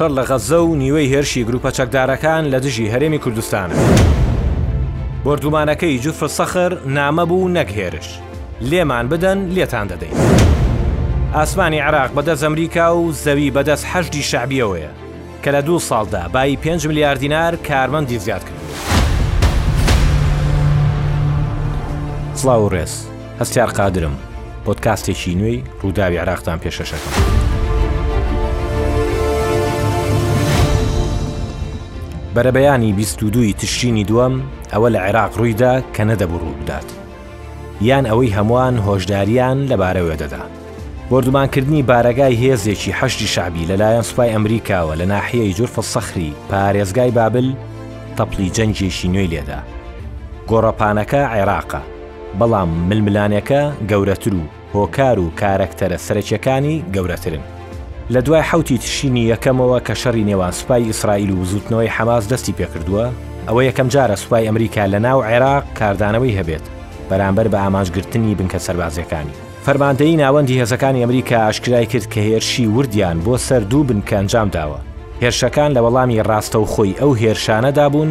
شەڕ لە غەززە و نیوەی هێرشی گروپە چەکدارەکان لە دژی هەرێمی کوردستانە. بردومانەکەی جوفر سەخر نامە بوو نەک هێرش. لێمان بدەن لێتان دەدەین. ئاسمانی عراق بەدەست ئەمریکا و زەوی بەدەست حەشدی شەعبیەوەیە. کە لە دوو ساڵدا بایی پێنج ملیار دینار کارمەندی زیاد کردووە. سڵاو و ڕێز، هەستیار قادرم، پۆدکاستێکی نوێی ڕووداوی عێراقتان پێشکەش دەکەم. بەرەبەیانی بیست و دووی تشرینی دووەم ئەوە لە عێراق ڕوویدا کە نەدەبوو ڕووبدات. یان ئەوەی هەموان هۆشداریان لەبارەوە دەدا. بۆردومانکردنی بارەگای هێزێکی حەشدی شەعبی لەلایەن سوپای ئەمریکاوە لە ناحیەی جورف الصخری پارێزگای بابل تەپڵی جەنگێکی نوێی لێدا. گۆڕەپانەکە عێراقە، بەڵام ململانێکە گەورەتر و، هۆکار و کارەکتەرە سەرەکیەکانی گەورەترن. لە دوای حەوتی تشرینی یەکەمەوە کە شەڕی نێوان سوپای ئیسرائیل و بزووتنەوەی حەماس دەستی پێکردووە، ئەوە یەکەمجارە سوپای ئەمریکا لە ناو عێراق کاردانەوەی هەبێت بەرامبەر بە ئامانجگرتنی بنکە سەربازیەکانی. فەرماندەیی ناوەندی هێزەکانی ئەمریکا ئاشکرایکرد کە هێرشی وردیان بۆ سەر دوو بنکە ئەنجامداوە، هێرشەکان لە وەڵامی ڕاستەوخۆی ئەو هێرشانەدا بوون،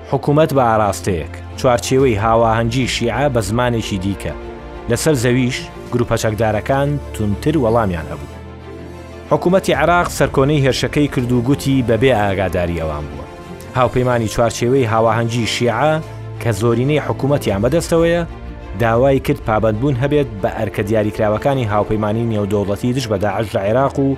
حکومەت بە ئاراستەیەک، چوارچێوەی هاواهەنگی شیعە بە زمانێکی دیکە، لەسەر زەویش، گروپە چەکدارەکان توندتر وەڵامیان هەبوو. حکومەتی عێراق سەرکۆنەی هێرشەکەی کرد و گوتی بەبێ ئاگاداری ئەوان بووە. هاوپەیمانی چوارچێوەی هاواهەنگی شیعە کە زۆرینەی حکومەتیان بەدەستەوەیە، داوای کرد پابەندبوون هەبێت بە ئەرکە دیاریکراوەکانی هاوپەیمانی نێودەوڵەتی دژ بە داعش لە عێراق و،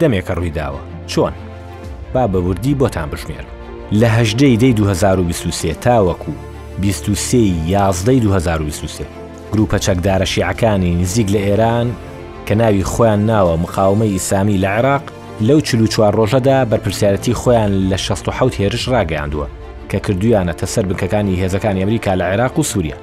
دەمێکە ڕوویداوە چۆن؟ با بە وردی بۆتان بژمێرم. لە هەژدە ی دەی دوو هەزار و بیست و سێ تاوەکو بیست و سێ ی یازدەی دوو هەزار و بیست و سێ گرووپە چەکدارە شیعەکانی نزیک لە ئێران کە ناوی خۆیان ناوە مقاومەی ئیسامی لە عێراق لەو چل و چوار ڕۆژەدا بەرپرسیارەتی خۆیان لە شەست و حەوت هێرش ڕاگەیاندووە کە کردوویانەتە سەر بنکەکانی هێزەکانی ئەمریکا لە عێراق و سووریا.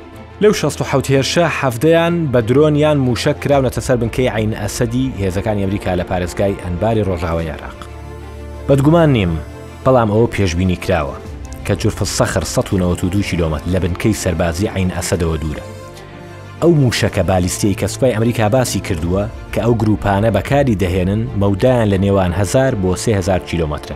لەو شەست و حەوت هێرشە حەفدەیان بە درۆن یان مووشەک کراونەتە سەر بنکەی عین ئەسەدی هێزەکانی ئەمریکا لە پارێزگای ئەنباری ڕۆژاوای عێراق بەدگومان نیم بەڵام ئەوە پێشببینی کراوە کە جرف سەخر 1992 کیلومەت لە بنکەی سەربازی عین ئەسەدەوە دوورە ئەو مووشەکە بالیستەی کە سوپای ئەمریکا باسی کردووە کە ئەو گروپانە بەکاری دەهێنن مەودایان لە نێوان هزار بۆ 3000 کیلومترە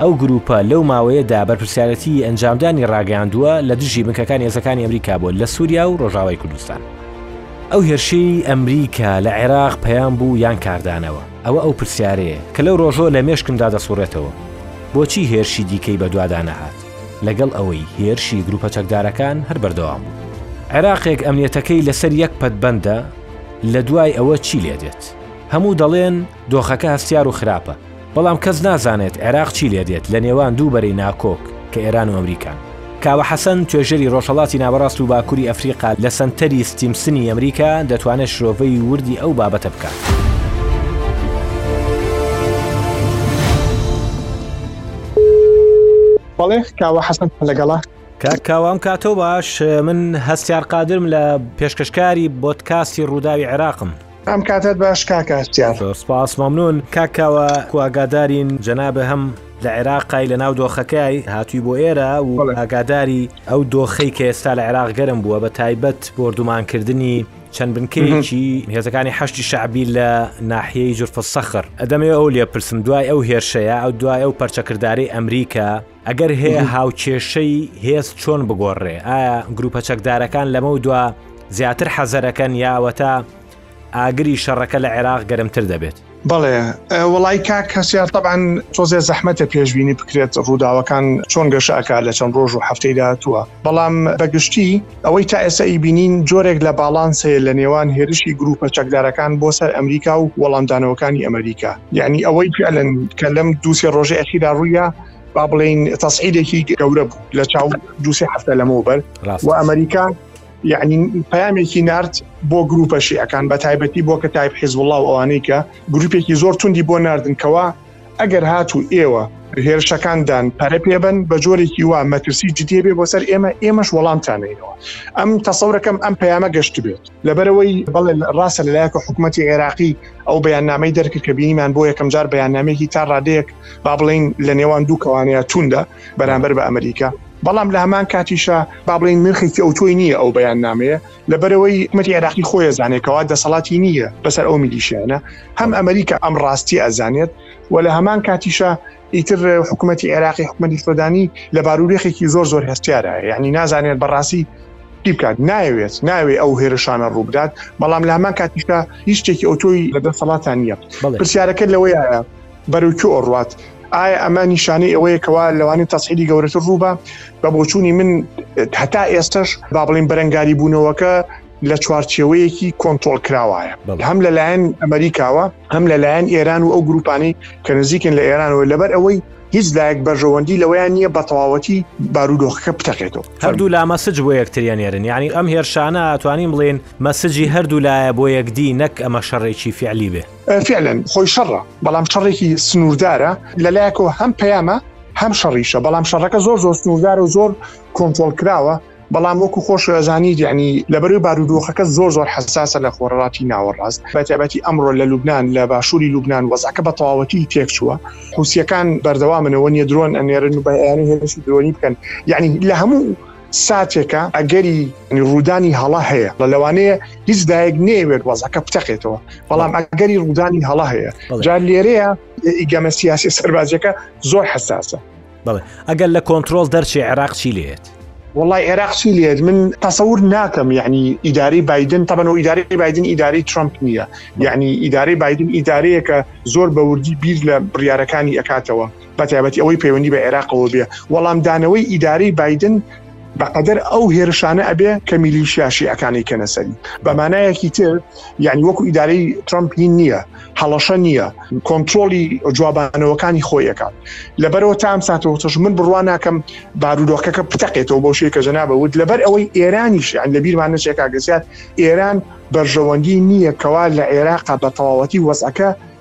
ئەو گرووپە لەو ماوەیەدا بەرپرسیارەتیی ئەنجامدانی ڕاگەیاندووە لە دژی بنکەکانی هێزەکانی ئەمریکا بۆ لە سووریا و ڕۆژاوای کوردستان. ئەو هێرشەی ئەمریکا لە عێراق پەیام بوو یان کاردانەوە؟ ئەوە ئەو پرسیارەیە، کە لەو ڕۆژەوە لە مێشکمدا دەسوڕێتەوە. بۆچی هێرشی دیکەی بەدوادا نەهات، لەگەڵ ئەوەی هێرشی گرووپە چەکدارەکان هەر بەردەوام بوو؟ عێراقێک ئەمنیەتەکەی لەسەر یەک پەدبەندە، لە دوای ئەوە چی لێدێت؟ هەموو دەڵێن، دۆخەکە هەستیار و خراپە، بەڵام کەس نازانێت عێراق چی لێ دێت لە نێوان دوو بەرەی ناکۆک کە ئێران و ئەمریکان. کاوە حەسەن، توێژەری ڕۆژهەڵاتی ناوەڕاست و باکووری ئەفریقا لە سەنتەری ستیمسنی ئەمریکا، دەتوانێت شرۆڤەی وردی ئەو بابەتە بکات. بەڵێ، کاوە حەسەن لەگەڵە. کاک کاوە، ئەم کاتەو باش. من هەستیار قادرم لە پێشکەشکاری بۆدکاستی ڕووداوی عێراقم. ئەم کاتت باش کاکسیار سپاس مامنون کاکەوە کواگادارین جەنابە هەم لە عێراقای لە ناو دۆخەکەی هاتووی بۆ ئێرە و ئاگاداری ئەو دۆخەی کە ئێستا لە عێراق گەرم بووە بە تایبەت بردومانکردنی چەند بنکەیەکی هێزەکانی حشتی شعبی لە ناحیەی جرفە سەخر ئەدەمێ ئەو لێ پرسم دوای ئەو هێرشەیە ئەو دوای ئەو پەرچەکردداری ئەمریکا ئەگەر هەیە هاوکێشەی هێز چۆن بگۆڕێ ئایا گروپە چەکدارەکان لەمە و دوا زیاتر حەزەرەکەن یاوەتا ئاگری شەڕەکە لە عێراق گەرمتر دەبێت بەڵێ وڵی کا کەسیار طبعاان تۆزێ زەحمەتە پێشببینی بکرێت ڕووداوەکان چۆن گەشەکە لە چەند ڕۆژ و هەفتەی داهتووە بەڵام بەگشتی ئەوەی تا ئێستا ئیبینین جۆرێک لە باڵانسەیە لە نێوان هێرشی گروپە چەکدارەکان بۆ سەر ئەمریکا و وەڵامدانەوەکانی ئەمریکا یعنی ئەوەی پیالن کە لەم دووسێ ڕۆژی ئەخیرا ڕوویە با بڵین تەسعیدێکی گەورە بوو لە چاو دووسێ هەفتە لەمەوە بەر و ئەمریکا یعنی پامێکی نرد بۆ گروپە شیعەکان بە تایبەتی بۆ کە تایب حیز وڵا و ئەوانەی کە گروپێکی زۆر توندی بۆ نردنکەوە ئەگەر هاتوو ئێوە هێرشەکاندان پەرە پێبن بە جۆرێکی وا مەترسی جدێ بێ بۆ سەر ئێمە ئێمەش وەڵامتانەوە ئەم تەسەورەکەم ئەم پەیامە گەشت بێت لەبەرەوەی بەڵێ ڕاستە لەلایەکە حکوومەتتی عێراقی ئەو بەیاننامەی دەرکرد کە بینیمان بۆ یەکەم جار بەیاننامێکی تا ڕادەیەک با بڵین لە نێوان دوو کەوانەیە تووندا بەرامبەر بە ئەمریکا بەڵام لە هەمان کاتیشە با بڵین نرخێکی ئەو تۆی نییە ئەو بەیان نامەیە لە بەرەوەی حکومەتی عێراقی خۆی زانێکەوە دەسەڵاتی نییە بەسەر ئەو میلیشیانە هەم ئەمریکا ئەم ڕاستی ئەزانێت و لە هەمان کاتیشە ئیتر حکوومەتتی عێراقی حکومەتی سۆدانی لە بارودێخێکی زۆر زۆر هەستیارە یعنی نازانێت بەڕاستی کی بکات ناوێت ناوێ ئەو هێرشانە ڕووبدات بەڵام لە هەمان کاتیشدا هیچ شتێکی ئەوتۆی لە دەسەڵاتان نیە پرسیارەکە لەوەیە بەرەو کوێ ڕوات ئایا ئەمە نیشانەی ئەوەیە کەوا لەوانی تەسحیلی گەورەتر ڕووبە بە بۆچوونی من هەتا ئێستش با بڵین بەرەنگاری بوونەوەکە لە چوارچێوەیەکی کۆنتترۆل کراوایە هەم لەلایەن ئەمریکاوە هەم لەلایەن ئێران و ئەو گروپانی کە نزیکن لە ئێرانەوە لەبەر ئەوەی هیچ لایەک بەرژەوەندی لەوەیان نییە بە تەواوەتی بارودۆخەکە بتەقێتەوە هەردوو لا مەسج بۆ یەکتریان نێرن ینی ئەم هێرشانە توانین بڵێن مەسجی هەردوو لایە بۆ یەکدی نەک ئەمە شەڕێکی فعلی بێ فعلەن خۆی شەڕە بەڵام شەڕێکی سنووردارە لەلایەکەوە هەم پەیامە هەم شەڕیشە بەڵام شەڕەکە زۆر زۆر سنووردار و زۆر کۆنتۆل کراوە بەڵام وەکو خۆش ئەزانی دیانی لەبەروی بارودۆخەکە زۆر زۆر حساسە لە خۆڕاتی ناوەڕاست بەتابەتی ئەمڕۆ لە لوبناان لە باشووری لوبناان وەزعکە بە تەواوەتی تێکچووە حوسەکان بەردەوا منەوە نیە درۆن ئەنێرن و بەیانی هێرشی درۆنی بکەن یعنی لە هەموو ساتێکە ئەگەری ڕوودانی هەڵە هەیە لە لەوانەیە هیچ دایک نێوێت وەزەکە بتەقێتەوە بەڵام ئەگەری ڕوودانی هەڵە هەیە جار لێرەیە ئیگەمە سیاسی سەربازیەکە زۆر حساسە بڵێ ئەگەر لە کۆنتترۆل دەرچێ عێراق چی لێت وڵی عێراق چی لێت من تەسەور ناکەم یعنی ئیداری بادن تەبەن و ئیداری بادن ئیداری ترامپ نییە یعنی ئیداری بادن ئیدارەیەکە زۆر بەوردی بیر لە بڕارەکانی ئەکاتەوە بەتابەتی ئەوەی پەیوەندی بە عێراقەوە بێ وەڵامدانەوەی ئیدارەی بادن بەقەدەر ئەو هێرشانە ئەبێ کە میلیشیاشی ئەکانی کەنەسەری بەمانایەکی تر یعنی وەکو ئیدارەی ترامپی نییە هەڵەشە نییە کۆنتترۆلی جوابانەوەکانی خۆیەکان لەبەرەوە تام ساتەوەتەش من بڕوان ناکەم بارودۆخەکە پتەقێتەوە بۆ شێکە جەنابە وت لەبەر ئەوەی ئێرانیش یان لە بیرمان نەچێکاگەسیات ئێران بەرژەوەندی نییە کەوا لە عێراقا بە تەواوەتی وەزەکە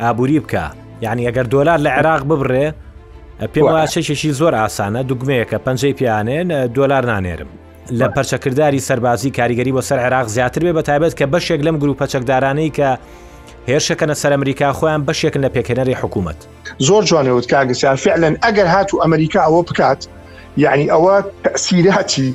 ئابووری بکە یعنی ئەگەر دۆلار لە عێراق ببڕێ پێم وایە چەکێکی زۆر ئاسانە دوگمەیەکە پەنجەی پیانێن دۆلار نانێرم لە پەرچەکردداری سەربازی کاریگەری بۆ سەر عێراق زیاتر بێ بە تایبەت کە بەشێک لەم گروپە چەکدارانەی کە هێرشەکەنە سەر ئەمریکا خۆیان بەشێکن لە پێکهێنەری حکوومەت زۆر جوانەوت کاگەسیار فعلەن ئەگەر هات و ئەمریکا ئەوە بکات یعنی ئەوە تەسیراتی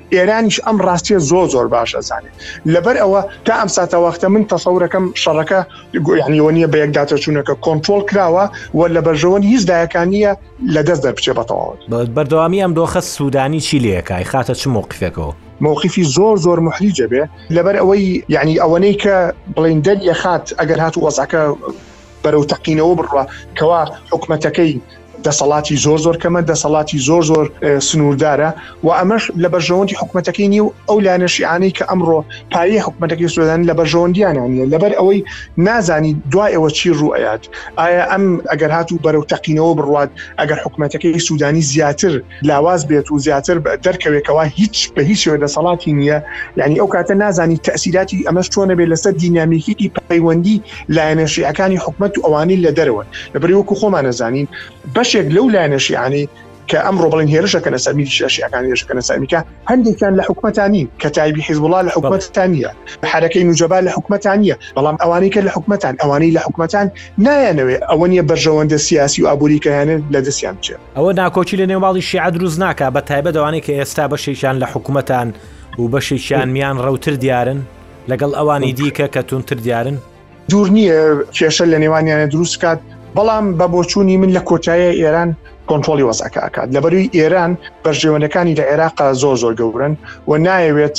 ئێرانیش ئەم ڕاستیە زۆر زۆر باش ئەزانێت لەبەر ئەوە تا ئەم ساتەواختە من تەسەورەکەم شەڕەکە گویانیەوە نیە بە یەکداتەچوونەکە کۆنتترۆل کراوە و لە بەرژەوەن هیچ دایەکانە لە دەست دەربچێ بەتەواوت بەردەوامی ئەم دۆخە سوودانی چی لەکای خاتە چ مۆقفێکەوە؟ مۆقفی زۆر زۆر محریجە بێ لەبەر ئەوەی یعنی ئەوەنەی کە بڵین دەر یەخات ئەگەر هات وەزعەکە بەرەو تەقینەوە بڕە کەوا حکومەتەکەی دەسەڵاتی زۆر زۆر کەمە دەسەڵاتی زۆر زۆر سنووردارە و ئەمەش لە بەرژەوەندی حکوومەتەکەی نیە و ئەو لایەنەشیانەی کە ئەمڕۆ پایە حکوومەتەکەی سودان لە بەرژەوەندیانە نیە لەبەر ئەوەی نازانی دوای ئەوە چی ڕوئات ئایا ئەم ئەگەر هاتوو بەرەو تەقینەوە بڕوات ئەگەر حکوومەتەکەی سوودانی زیاتر لاواز بێت و زیاتر دەرکەوێت کەوا هیچ بە هیچ شێوە دەسەڵاتی نییە یعنی ئەو کاتە نازانی تەسیراتی ئەمەش چۆنە بێت لەسەر دینامیکیی پەیوەندی لایەنە شیعەکانی حکومت و ئەوانەی لە دەرەوەن لەبری وەکو خۆمان نەزانین بەشێک لەو لایەنە شیعانەی کە ئەم ڕۆبڵین هێرشەکەنە سەر میری شیعەکان هێرشەکەنە سەرمیکە هەندێکیان لە حکومەتانی کە تایبی حیزبڵا لە حکومەتتانە حرەکەی نوجەبا لە حکومەتانە بەڵام ئەوانەی کە لە حکومەتان ئەوانەی لە حکومەتان نایەنەوەێ ئەوە نیە بەرژەوەندە سیاسی و ئابووریکەیانە لە دەستیان بچێت ئەوە ناکۆکی لە نێوماڵی شیعە دروست ناکە بە تایبەت ئەوانەی کە ئێستا بەشێکیان لە حکوومەتان و بەشێکیان میان ڕەوتر دیارن لەگەڵ ئەوانی دیکە کە تونتر دیارن دوور نییە کێشە لە نێوانیانە دروست کات بەڵام بە بۆچوونی من لە کۆتایە ئێران کۆنتترۆلی وەزعەکە ئەکات لە بەروی ئێران بەرژێوەنەکانی لە عێراق زۆر زۆر گەورن و نایەوێت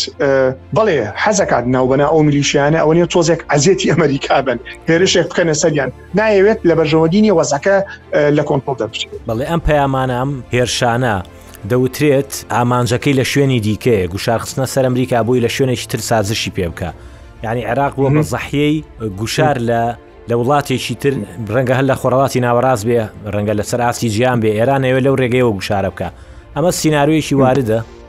بڵێ حەزەکات ناو بەنا ئەو ملیشیانە ئەوە نیە تۆزێک عزیێتی ئەمریکا بن هێرشێک بکەنە سەریان نایەوێت لە بەرژەوەندینی وەزەکە لە کۆنتۆل دەبچێت بەڵێ ئەم پەیامانە ئەم هێرشانە دەوترێت ئامانجەکەی لە شوێنی دیکەیە گوشارخستنە سەر ئەمریکا بووی لە شوێنێکی تر سازشی پێ بکە یعنی عێراق بووە بە زەحیەی گوشار لە لە وڵاتێکی تر ڕەنگە هەر لە خۆڕڵاتی ناوەڕاست بێ ڕەنگە لەسەر ئاستی جیان بێ ئێرانەوە لەو ڕێگەیەوە گوشارە بکە ئەمە سیننارویەکی واردە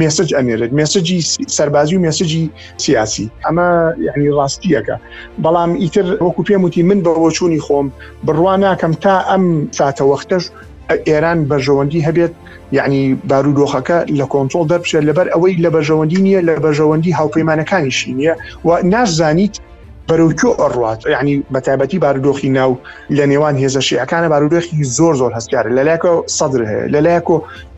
مێسج ئەنێرێت مێسجی سەربازی و مێسجی سیاسی ئەمە یعنی ڕاستیەکە بەڵام ئیتر وەکو پێم وتی من بەڕۆچوونی خۆم بڕوا ناکەم تا ئەم ساتەوەختەش ئێران بەرژەوەندی هەبێت یعنی بارودۆخەکە لە کۆنتۆل دەربچێت لەبەر ئەوەی لە بەرژەوەندی نییە لە بەرژەوەندی هاوپەیمانەکانیشی نییە و ناشزانیت بەرەوکۆ ئەڕات ینی بەتابەتی بارودۆخی ناو لە نێوان هێزە شیعەکانە بارودۆخی زۆر زۆر هەستکارە لەلایکە سەدر هەیە لەلایکۆ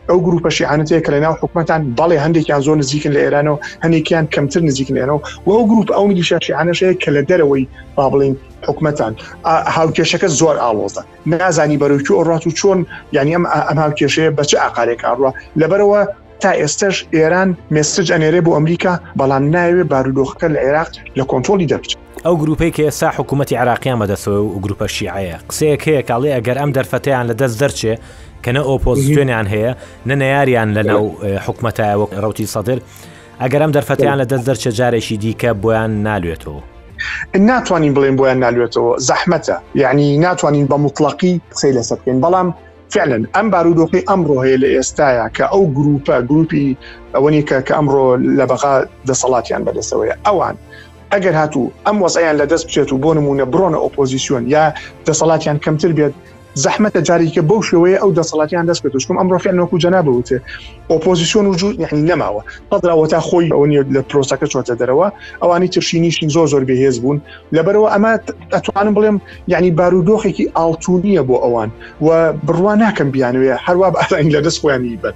ئەو گروپە شیعانەتەیە کە لە ناو حکومەتان بەڵێ هەندێکیان زۆر نزیکن لە ئێرانەوە هەندێکیان کەمتر نزیکنێنەوە و ئەو گروپ ئەو میلیشیا شیعانەشەیە کە لە دەرەوەی با بڵین حکومەتان هاوکێشەکە زۆر ئاڵۆزە نازانی بەرەوکی ئۆڕات و چۆن یعنی ئەم ئەم هاوکێشەیە بەچ ئاقارێک ئاڕوە لەبەرەوە تا ئێستش ئێران مێسج ئەنێرێ بۆ ئەمریکا بەڵام ناوێ بارودۆخەکە لە عێراق لە کۆنتۆلی دەبچێت ئەو گروپەی کە ئێستا حکوومەتی عێراقیان بەدەستەوەیە و گروپە شیعەیە قسەیەک هەیە کە ئەڵێ ئەگەر ئەم دەرفەتەیان لە دەست دەرچێ کە نە ئۆپۆزیسیۆنیان هەیە نە نەیاریان لە ناو حکوومەتە وەک ڕوتی سەدر ئەگەر ئەم دەرفەتیان لە دەست دەرچە جارێکی دیکە بۆیان نالوێتەوە ناتوانین بڵێن بۆیان نالوێتەوە زەحمەتە یعنی ناتوانین بە مطلقی قسەی لەسە بکەین بەڵام فعلن ئەم بارودۆخی ئەمڕۆ هەیە لە ئێستاە کە ئەو گروپە گروپی ئەوەنی کە کە ئەمڕۆ لە بەغا دەسەڵاتیان بەدەسەوەی ئەوان ئەگەر هاتوو ئەم وەزعیان لە دەست بچێت و بۆ نمونە بڕۆنە ئۆپۆزیسیۆن یا دەسەڵاتیان کەمتر بێت زەحمەتە جارێکە بەو شێوەیە ئەو دەسەڵاتیان دەست بێت چکم ئەمڕۆ فێن نۆکو جەنا بوتێ ئۆپۆزیسیۆن و جوور یعنی نەماوە پەدراوە تا خۆی ئەو نیە لە پرۆسەکە چۆتە دەرەوە ئەوانی ترشینیشین زۆر زۆر بەهێز بوون لەبەرەوە ئەمە ئەتوانم بڵێم یعنی بارودۆخێکی ئاڵتونیە بۆ ئەوان و بڕوان ناکەم بیانوێ هەرواب ئەساین لە دەست خۆیانی بەن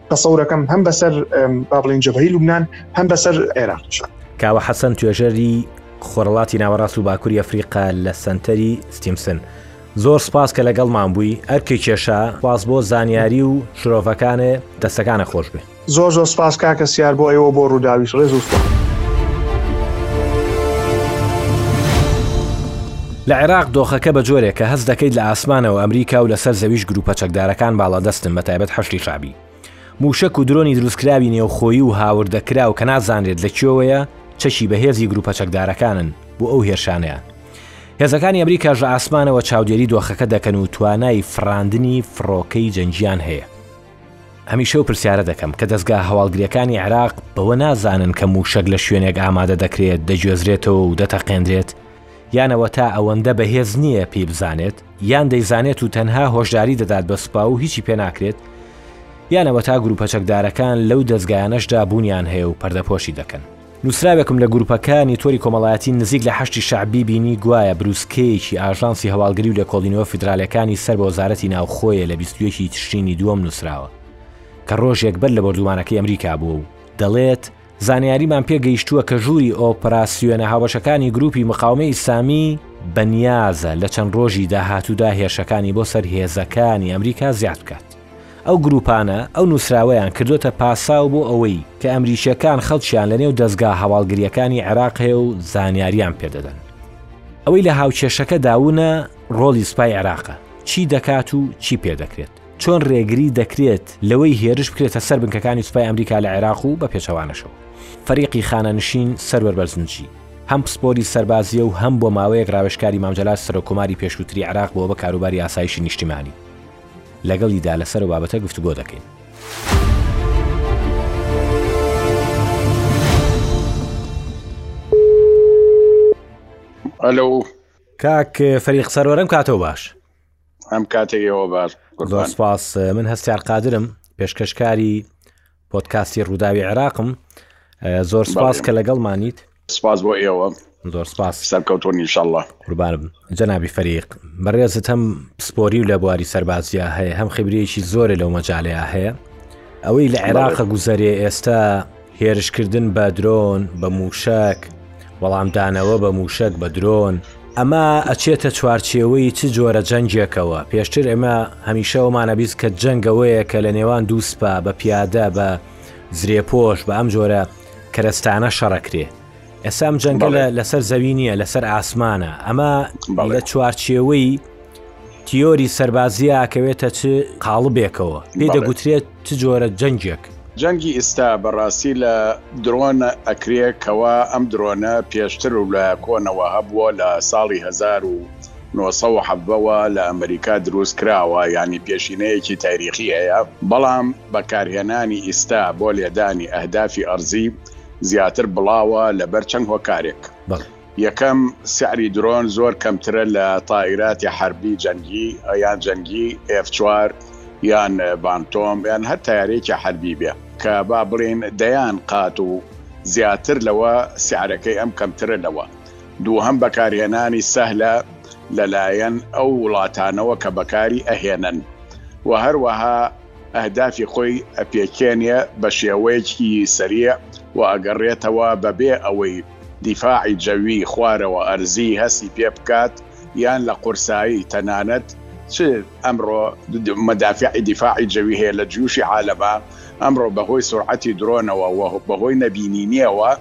تەسەورەکەم هەم بەسەر بابلین جەبهی لوبناان هەم بەسەر عێراق کاوە حەسەن توێژەری خۆرڵاتی ناوەڕاست و باکووری ئەفریقا لە سنتەری ستیمسن زۆر سپاس کە لەگەڵمان بووی ئەرکی کێشا واز بۆ زانیاری و شرۆڤەکانێ دەستەکانە خۆش بێ زۆر زۆر سپاس کاکە سیار بۆ ئەوە بۆ ڕووداویش ڕێز و سپاس. لە عێراق دۆخەکە بە جۆرێکە هەست دەکەیت لە ئاسمانەوە ئەمریکا و لەسەر زەویش گرووپە چەکدارەکان باڵادەستن بە تایبەت حەشدی شەعبی. مووشەک و درۆنی دروستکراوی نێوخۆیی و هاوردەکراو کە نازانرێت لە کوێوەیە چەکی بەهێزی گرووپە چەکدارەکانن بۆ ئەو هێرشانەیان. هێزەکانی ئەمریکاش لە ئاسمانەوە چاودێری دۆخەکە دەکەن و توانای فڕاندنی فڕۆکەی جەنگیان هەیە. هەمیشە ئەو پرسیارە دەکەم کە دەزگا هەواڵگرییەکانی عێراق بەوە نازانن کە مووشەک لە شوێنێک ئامادە دەکرێت، دەگوێزرێتەوە و دەتەقێندرێت، یان ئەوە تا ئەوەندە بەهێز نییە پێی بزانێت، یان دەیزانێت و تەنها هۆشداری دەدات بە سوپا و هیچی پێناکرێت، یان ئەوە تا گروپە چەکدارەکان لەو دەزگایانەشدا بوونیان هەیە و پەردەپۆشی دەکەن. نووسراوێکم لە گروپەکانی تۆری کۆمەڵایەتی نزیک لە حەشدی شەعبی بینی گوایە بروسکەیەکی ئاژانسی هەواڵگری و لێکۆڵینەوە فیدرالیەکانی سەر بە وەزارەتی ناوخۆیە لە بیست و یەک ی تشرینی دووەم نووسراوە کە ڕۆژێک بەر لە بۆردومانەکەی ئەمریکا بووە و دەڵێت زانیاریمان پێگەیشتووە کە ژووری ئۆپراسیۆنە هاوبەشەکانی گرووپی مقاومەی ئیسلامی بەنیازە لە چەند ڕۆژی داهاتوودا هێرشەکانی بۆ سەر هێزەکانی ئەمریکا زیاد بکات. ئەو گرووپانە ئەو نووسراوەیان کردووەتە پاساو بۆ ئەوەی کە ئەمریکییەکان خەڵکیان لەنێو دەزگا هەواڵگرییەکانی عێراق هەیە و زانیارییان پێدەدەن. ئەوەی لە هاوکێشەکەدا ونە ڕۆڵی سوپای عێراقە، چی دەکات و چی پێدەکرێت. چۆن ڕێگری دەکرێت لەوەی هێرش بکرێتە سەر بنکەکانی سوپای ئەمریکا لە عێراق و بە پێچەوانەشەوە فەریقی خانەنشین سەروەر بەرزنجی هەم پسپۆری سەربازیە و هەم بۆ ماوەیەک ڕاوێشکاری مامجەلال سەرۆککۆماری پێشووتری عێراق بۆ بە کاروباری ئاسایشی نیشتیمانی لەگەڵیدا لەسەر و بابەتە گفتوگۆ دەکەین. ئەلو کاک فەریق سەرۆرم کاتەوە باش. ئەم کاتێک ئێوە باش سپاس من هەستار قادرم پێشکەشکاری پۆتکاستی ڕووداوی عێراقم زۆر سپاس کە لەگەڵمانیت سپاس بۆ ئێوە زۆر سپاس سەرکەوتون انشاءله قوربانم جەنابی فەریق بەڕێزت هەم پسپۆری و لە بواری سەربازیە هەیە هەم خبرەیەکی زۆرە لەو مەجاالەیە هەیە ئەوەی لە عێراقە گوزارێ ئێستا هێرشکردن بە درۆن بە مووشەک، وەڵامدانەوە بە مووشەک بە درۆن، ئەمە ئەچێتە چوارچێوەی چ جۆرە جەنگێکەوە، پێشتر ئێمە هەمیشە ئەومان ئەبیست کە جەنگ ئەوەیە کە لە نێوان دوو سپا بە پیادە بە زرێپۆش بە ئەم جۆرە کەرەستانە شەڕ ئەکرێ، ئێسام جەنگە لەسەر زەوی نییە لەسەر ئاسمانە ئەمە لە چوارچێوەی تیۆری سەربازیاکەوێتە چ قاڵبێکەوە پێ دەگوترێت چ جۆرە جەنگێک جەنگی ئیستا بەڕاستی لە درۆنە ئەکرێ کەوا ئەم درۆنە پێشتر و لە کۆنەوە هەبووە لە ساڵی 1970ەوە لە ئەمریکا دروست کراوە ینی پێشینەیەکی تاریخی هەیە بەڵام بەکارهێنانی ئیستا بۆ لێدانی ئەهدافی ئەرزی زیاتر بڵاوە لەبەر چەند هۆکارێک. یەکەم، سعری درۆن زۆر کەمترە لە تائیراتی حەربی جەنگی یان جەنگی ئێف چوار یان ڤانتۆم یان هەر تەیارەیەکی حەربی بێ کە با بڵێین دەیان قات و زیاتر لەوە سعرەکەی ئەم کەمترە لەوە. دووهەم، بەکارهێنانی سەهلە لەلایەن ئەو وڵاتانەوە کە بەکاری ئەهێنن و هەروەها ئەهدافی خۆی ئەپێکێنێ بە شێوەیەکی سەریع و ئەگەڕێتەوە بەبێ ئەوەی دیفاعی جەوی، خوارەوە، ئەرزی هەستی پێ بکات یان لە قورسایی تەنانەت چ ئەمڕۆ مەدافیعی دیفاعی جەوی هەیە لە جیوشی عالەما ئەمڕۆ بەهۆی سورعەتی درۆنەوە و بەهۆی نەبینینیەوە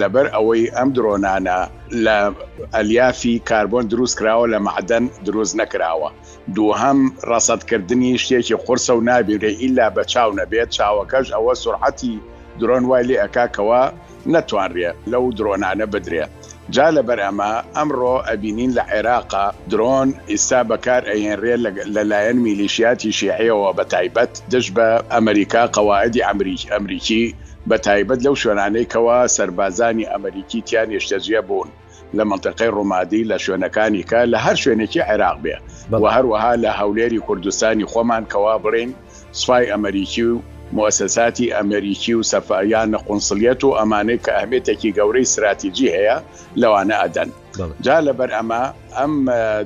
لەبەر ئەوەی ئەم درۆنانە لە ئەلیافی کاربۆن دروست کراوە لە مەعدەن دروست نەکراوە. دووهەم رەسەدکردنی شتێکی قورسە و نابینرێ ئیلا بە چاو نەبێت چاوەکەش ئەوە سورعەتی درۆن وای لێ ئەکا کەوا نەتوانرێ لەو درۆنانە بدرێ جا لەبەر ئەمە ئەمڕۆ ئەبینین لە عێراقا درۆن ئیستا بەکار ئەهێنرێ لە لایەن میلیشیاتی شیعیەوە بە تایبەت دژ بە ئەمریکا قەواعدی ئەمریکی بە تایبەت لەو شوێنانەی کەوا سەربازانی ئەمریکی تیا نیشتەجێ بوون لە مەنتیقەی ڕومادی، لە شوێنەکانی کە لە هەر شوێنێکی عێراق بێ و هەروەها لە هەولێری کوردستانی خۆمان کە وا بڵێین سوپای ئەمریکی و موئەسەساتی ئەمریکی و سەفا یان قونسڵیەت و ئەمانەی کە ئەهمیەتێکی گەورەی ستراتیجی هەیە لەوانە ئەدەن. جا لەبەر ئەمە ئەم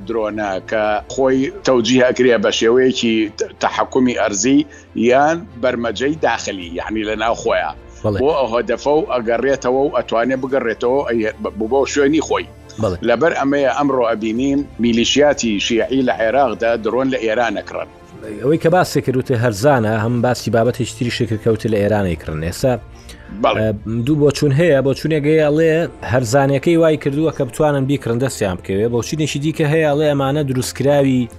درۆنە کە خۆی تەوجیه ئەکرێ بە شێوەیەکی تەحەکومی ئەرزی، یان بەرمەجەی داخلی یعنی لە ناو خۆیە بۆ هۆدەفە و ئەگەڕێتەوە و ئەتوانێت بگەڕێتەوە بۆ شوێنی خۆی لەبەر ئەمەیە ئەمڕۆ ئەبینین میلیشیاتی شیعی لە عێراقدا دڕۆن لە ئێرانە کڕن ئەوەی کە باسی کردوتە هەرزانە هەم باسی بابەتی تری شکرکەوتی لە ئێرانەی کڕن ئێستا دوو بۆ چون هەیە بۆ چونێگەی ئەڵێ هەرزانەکەی وای کردووە کە بتوانن بیکڕن دەستیان بکەوێ بۆ چینێکی دیکە هەیە ئەڵێ ئەمانە دروستکراوی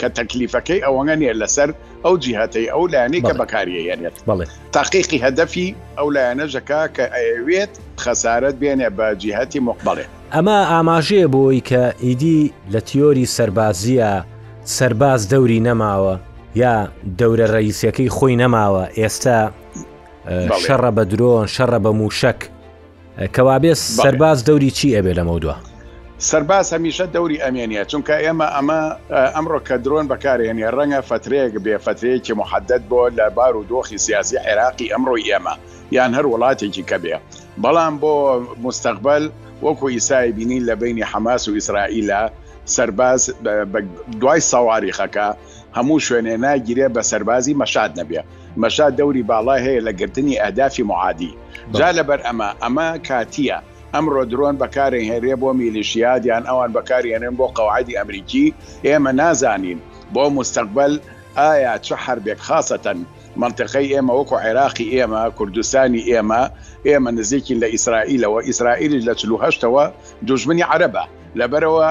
کە تەکلیفەکەی ئەوەنە نیە لەسەر ئەو جیهەتەی ئەو لایەنەی کە بەکاریە یەنێت بەڵێ تاقیقی هەدەفی ئەو لایەنەژەکە کە ئەوێت خەسارت بێنێ بە جیهەتی مقبەڵێ. ئەمە ئاماژەیە بۆی کە ئیدی لە تیۆری سەربازیە سەرباز دەوری نەماوە یا دەورە رەیسیەکەی خۆی نەماوە ئێستا شەڕە بە درۆن شەڕە بە موشەک. کەوابێ سەرباز دەوری چی ئەبێ لەمەو دووە؟ سەرباز هەمیشە دەوری ئەمێنە چونکە ئێمە ئەمە ئەمڕۆ کە درۆن بەکارێنێ ڕەنگە فترەیەک بێ فترەیەکی محەدد بۆ لە بار و دۆخی سیاسی عێراقی ئەمڕۆی ئێمە یان هەر وڵاتێکی کە بێ بەڵام بۆ مستەقبل وەکو ئیسای بینین لە بینی حەماس و ئیسرائیلە سەرباز دوای سەواریخەکە هەموو شوێنێ ناگیرێ بە سەربازی مەشاد نەبێ مەشاد دەوری باڵای هەیە لە گرتنی ئەهدافی معادی جا لەبەر ئەمە ئەمە کاتییە ئەمڕۆ درۆن بەکارئەهێنرێ بۆ میلیشیات یان ئەوان بەکاریهێنن بۆ قەواعدی ئەمریکی ئێمە نازانین بۆ موستەقبەل ئایا چ حەربێک خاسەتەن مەنتقەی ئێمە وەکو عێراقی ئێمە کوردستانی ئێمە ئێمە نزیکین لە ئیسرائیلەوە ئیسرائیلیش لە چل و هەشتەوە دوژمنی عەرەبە لەبەرئەوە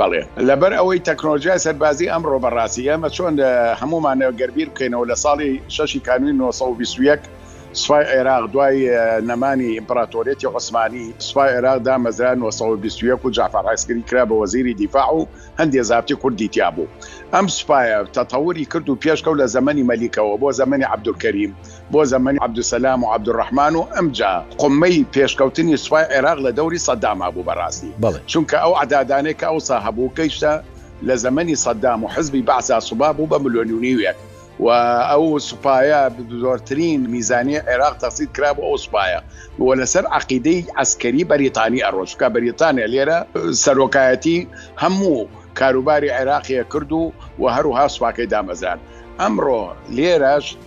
بەڵێ، لەبەر ئەوەی تەکنۆلۆژیای سەربازی ئەمڕۆ بە ڕاستی ئێمە چۆن هەموومان گەر بیر بکەینەوە لە ساڵی شەشی کانوونی نۆ سەد و بیست و یەک سوپای عێراق دوای نەمانی ئیمپراتۆریەتی عوسمانی سوپای عێراق دامەزرا نۆ سەد و بیست و یەک و جەعفەر عەسکری کرا بە وەزیری دیفاع و هەندێ زابتی کوردی تیا بوو ئەم سوپایە تەتەوری کرد و پێش کەوت لە زەمەنی مەلیکەوە بۆ زەمەنی عەبدولکەریم بۆ زەمەنی عەبدولسەلام و عەبدولڕەحمان و ئمجا قمەی پێشکەوتنی سوپای عێراق لە دەوری سەدام هەبوو بەڕاستی بەڵێ. چونکە ئەو عەدادانەی کە ئەوسا هەبوو گەیشتە لە زەمەنی سەدام و حزبی بەعسا سوپا بوو بە ملیۆن و نیوێک و ئەو سوپایە زۆرترین میزانیەی عێراق تەخسیس کرا بۆ ئەو سوپایە و لەسەر عەقیدەی عەسکەری بەریتانی ئەڕۆ چونکە بەریتانیا لێرە سەرۆکایەتی هەموو کاروباری عێراقی ئەکرد و و هەروها سوپاکەی دامەزراند ئەمڕۆ لێرەش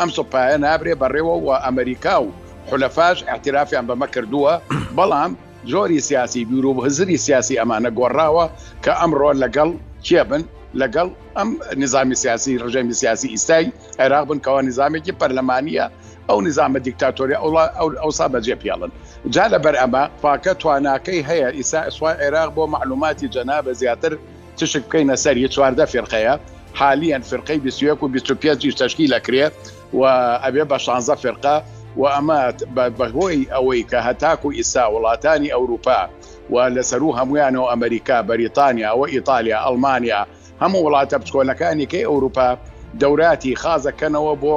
ئەمسڵ پایە نابرێ بەڕێوە و ئەمەریکا و حولەفاش ئیعتیرافیان بەمە کردووە، بەڵام جۆری سیاسی بیر و هزری سیاسی ئەمانە گۆڕاوە کە ئەمڕۆ لەگەڵ کێ بن، لەگەڵ ئەم نیزامی سیاسی، ڕژێمی سیاسی ئیستای عێراق بن کەوا نیزامێکی پەرلەمانییە، ئەو نیزامە دیکتاتۆرییە ئەوسا بەجێ بهێڵن. جا لەبەر ئەمە. سوپاکە تواناکەی هەیە ئیسا سوپای عێراق بۆ مەعلووماتی جەنابت زیاتر تشک بکەینە سەر ی چواردە فیرقەیە حالیەن فیرقەی بیست و یەک و بیست و پێنجیش تەشکیل ئەکرێ و ئەبێ بە شانزە فیرقە و ئەمە بە هۆی ئەوەی کە هەتاکو ئیستا وڵاتانی ئەوروپا و لە سەروو هەموویانەوە ئەمریکا بەریتانیا و ئیتالیا ئەلمانیا هەموو وڵاتە بچکۆلەکانی کەی ئەوروپا دەوراتی خاز ئەکەنەوە بۆ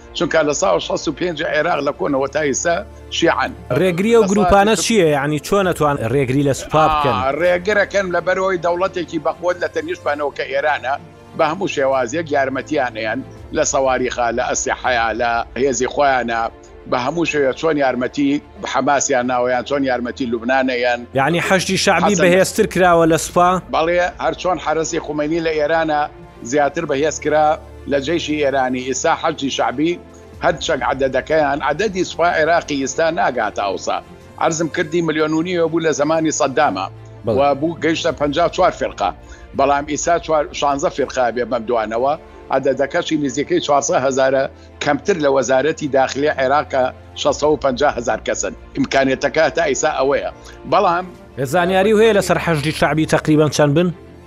چونکا لە ساڵ شەست و پێنج عێراق لە کۆنەوە تا ئیستا شیعەن. ڕێگری ئەو گروپانە چیە یانی چۆن ئەتوان ڕێگری لە سوپا بکەن؟ ڕێگرەکەن لەبەرئەوەی دەوڵەتێکی بەقوەت لە تەنیشتمانەوە کە ئێرانە بە هەموو شێوازێک یارمەتیان ئەیەن لە سەواریخا لە ئەسلحەیا لە هێزی خۆیانە بە هەموو شێوێ چۆن یارمەتی حەماسیان ناوە یان چۆن یارمەتی لوبنان ئەیەن. یانی حەشدی شەعبی بەهێزتر کراوە لە سوپا؟ بەڵێ هەر چۆن حەرەسی خومەینی لە ئێرانە. زیاتر بەهێز کرا لە جەیشی ئێرانی ئیستا حەشدی شەعبی هەر چەند عەدەدەکەیان عەدەدی سوپای عێراقی ئیستا ناگاتە ئەوسا عەرزم کردی ملیۆن و نیوە بوو لە زەمانی سەدامە و بوو گەیشتە پەنجا و چوار فیرقە بەڵام ئیستا چوار شانزە فیرقە بێ بەم دوانەوە عەدەدەکەشی نزیکەی چوار سەد هەزارە کەمتر لە وەزارەتی داخلی عێراق کە شەش سەد و پەنجا هەزار کەسن ئیمکانیەتەکە هەتا ئیستا ئەوەیە بەڵام. زانیاریو هەیە لەسەر حەشدی شەعبی تەقریبەن چەند بن؟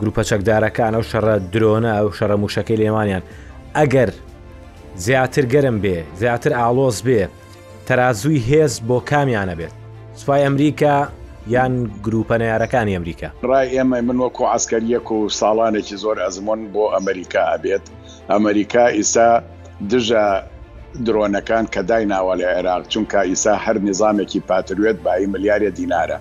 گروپە چەکدارەکان ئەو شەڕە درۆنە ئەو شەڕە موشەکەی لێوانیان ئەگەر زیاتر گەرم بێ زیاتر ئاڵۆز بێ تەازووی هێز بۆ کامیانە بێت سوپای ئەمریکا یان گروپە نارەکانی ئەمریکا ڕای ئێمە من وەکو عسکەریەک و ساڵانێکی زۆر ئەزمۆن بۆ ئەمریکا ئەبێت ئەمریکا ئیسا دژە درۆنەکان کە دایناوە لە عێراق چونکە ئیسا هەر نیزامێکی پاتروێت بایی ملیارێ دینارە.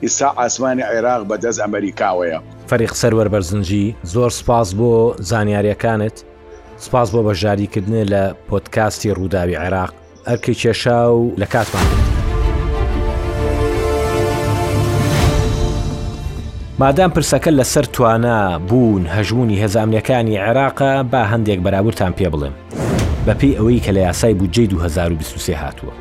ئیستا ئاسمانی عێراق بە دەست ئەمەریکاوەیە. فەریق سەروەر بەرزنجی زۆر سپاس بۆ زانیاریەکانت سپاس بۆ بەشداری کردنێ لە پۆتکاستی ڕووداوی عێراق ئەرکی کێشا و لە کاتمان کرد. مادام پرسەکە لەسەر توانا بوون هەژمونی هێزامنیەکانی عێراقە با هەندێک بەرابورتان پێ بڵێم بەپی ئەوەی کە لە یاسای بودجەی 2023 هاتووە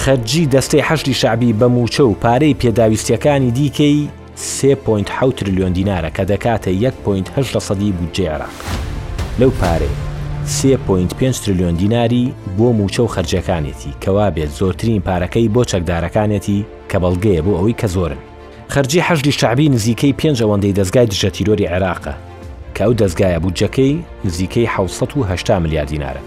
خەرجی دەستەی حەشدی شەعبی بە مووچە و پارەی پێداویستییەکانی دیکەی سێ پۆینت حەوت ترلیۆن دینارە کە دەکاتە یەک پۆینت هەشت لەسەدی بودجەی عێراق. لەو پارەیە سێ پۆینت پێنج ترلیۆن دیناری بۆ مووچە و خەرجییەکانێتی کە وابێت زۆرترین پارەکەی بۆ چەکدارەکانێتی کە بەڵگەیە بۆ ئەوەی کە زۆرن. خەرجی حەشدی شەعبی نزیکەی پێنج ئەوەندەی دەزگای دژەتیرۆری عێراقە کە ئەو دەزگایە بودجەکەی نزیکەی حەوت سەد و هەشتا ملیار دینارە.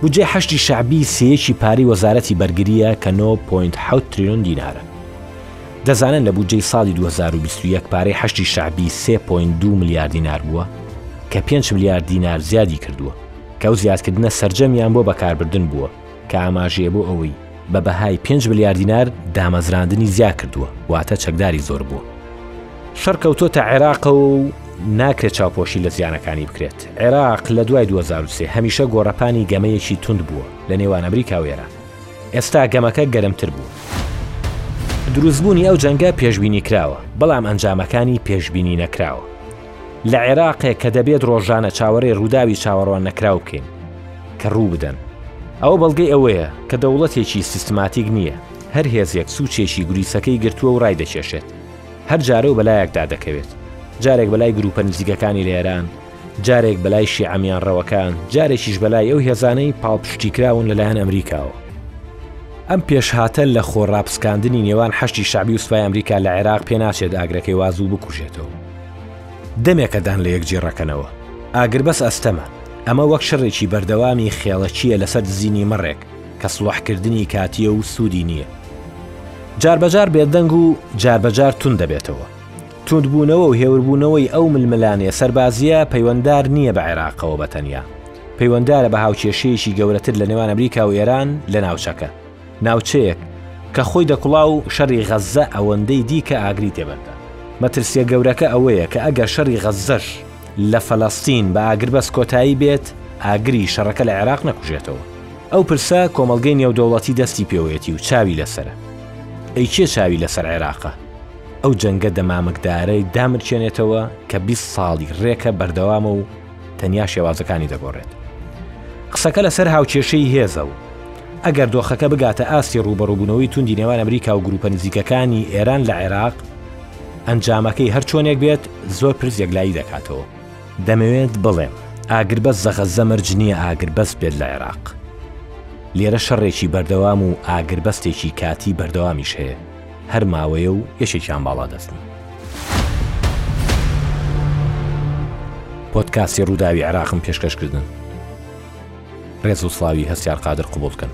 بودجەی حەشدی شەعبی سێیەکی پارەی وەزارەتی بەرگرییە کە 9.7 تریلیۆن دینارە. دەزانن لە بودجەی ساڵی 2021 پارەی حەشدی شەعبی 3.2 ملیار دینار بووە کە 5 ملیار دینار زیادی کردووە کە ئەو زیادکردنە سەرجەمیان بۆ بەکاربردن بووە کە ئاماژەیە بۆ ئەوەی بە بەهای پێنج ملیار دینار دامەزراندنی زیا کردووە، واتە چەکداری زۆر بووە. شەڕ کەوتۆتە عێراقەوە و ناکرێت چاوپۆشی لە زیانەکانی بکرێت. عێراق لە دوای دوو هەزار و سێ هەمیشە گۆڕەپانی گەمەیەکی توند بووە لە نێوان ئەمریکا و ئێران. ئێستا گەمەکە گەرمتر بووە. دروستبوونی ئەو جەنگە پێشبینی کراوە، بەڵام ئەنجامەکانی پێشبینی نەکراوە. لە عێراقێک کە دەبێت ڕۆژانە چاوەرێ ڕووداوی چاوەڕوان نەکراو بکەین کە ڕوو بدەن ئەوە بەڵگەی ئەوەیە کە دەوڵەتێکی سیستماتیک نییە هەر هێزێک سوچێکی گوریسەکەی گرتووە و ڕایدەکێشێت هەر جارە و بەلایەکدا دەکەوێت جارێک بەلای گروپە نزیکەکانی لە ئێران جارێک بەلای شیعەمیان ڕەوەکان جارێکیش بەلای ئەو هێزانەی پاڵپشتی کراون لەلایەن ئەمریکاوە ئەم پێشهاتە لە خۆ ڕاپسکاندنی نێوان حەشتی شعبی و سوپای ئەمریکا لە عێراق پێناچێت ئاگرەکەی وازوو بکوژێتەوە. دەمێکە دان لە یەکجی ڕەکەنەوە. ئاگربەس ئەستەمە. ئەمە وەک شەڕێکی بەردەوامی خێڵەکییە لەسەر دزینی مەڕێک کە سڵۆحکردنی کاتییە و سوودی نییە. جاربەجار بێدەنگ و جاربەجار توند دەبێتەوە. توندبوونەوە و هێوربوونەوەی ئەو ململانێ سەربازییە پەیوەندار نییە بە عێراقەوە بە تەنیا. پەیوەندارە بە هاوکێشەیەکی گەورەتر لە نێوان ئەمریکا و ئێران لە ناوچەکە. ناوچەیەک کە خۆی دەکوڵا و شەڕی غەززە ئەوەندەی دی کە ئاگری تێبەردا. مەترسییە گەورەکە ئەوەیە کە ئەگەر شەڕی غەززەش لە فەلەستین بە ئاگربەست کۆتایی بێت، ئاگری شەڕەکە لە عێراق نەکوژێتەوە؟ ئەو پرسە کۆمەڵگەی نێودەوڵەتی دەستی پێوەیەتی و چاوی لەسەرە. ئەی کێ چاوی لەسەر عێراقە؟ ئەو جەنگە دەمامکدارەی دامرکێنێتەوە کە بیست ساڵی رێکە بەردەوامە و، تەنیا شێوازەکانی دەگۆڕێت. قسەکە لەسەر هاوکێشەی هێزە و ئەگەر دۆخەکە بگاتە ئاستی ڕووبەڕووبوونەوەی توندی نێوان ئەمریکا و گروپە نزیکەکانی ئێران لە عێراق، ئەنجامەکەی هەر چۆنێک بێت زۆر پرس یەکلایی دەکاتەوە. دەمەوێت بڵێم ئاگربەست لە غەززە مەرج نییە ئاگربەست بێت لە عێراق. لێرە شەڕێکی بەردەوام و ئاگربەستێکی کاتی بەردەوامیش هەیە. هەر ماوەیە و یەکێکیان باڵا دەستن. پۆدکاستی ڕووداوی عێراقم پێشکەش کردن. ڕێز و سڵاوی هەستیار قادر قوبوڵ بکەن.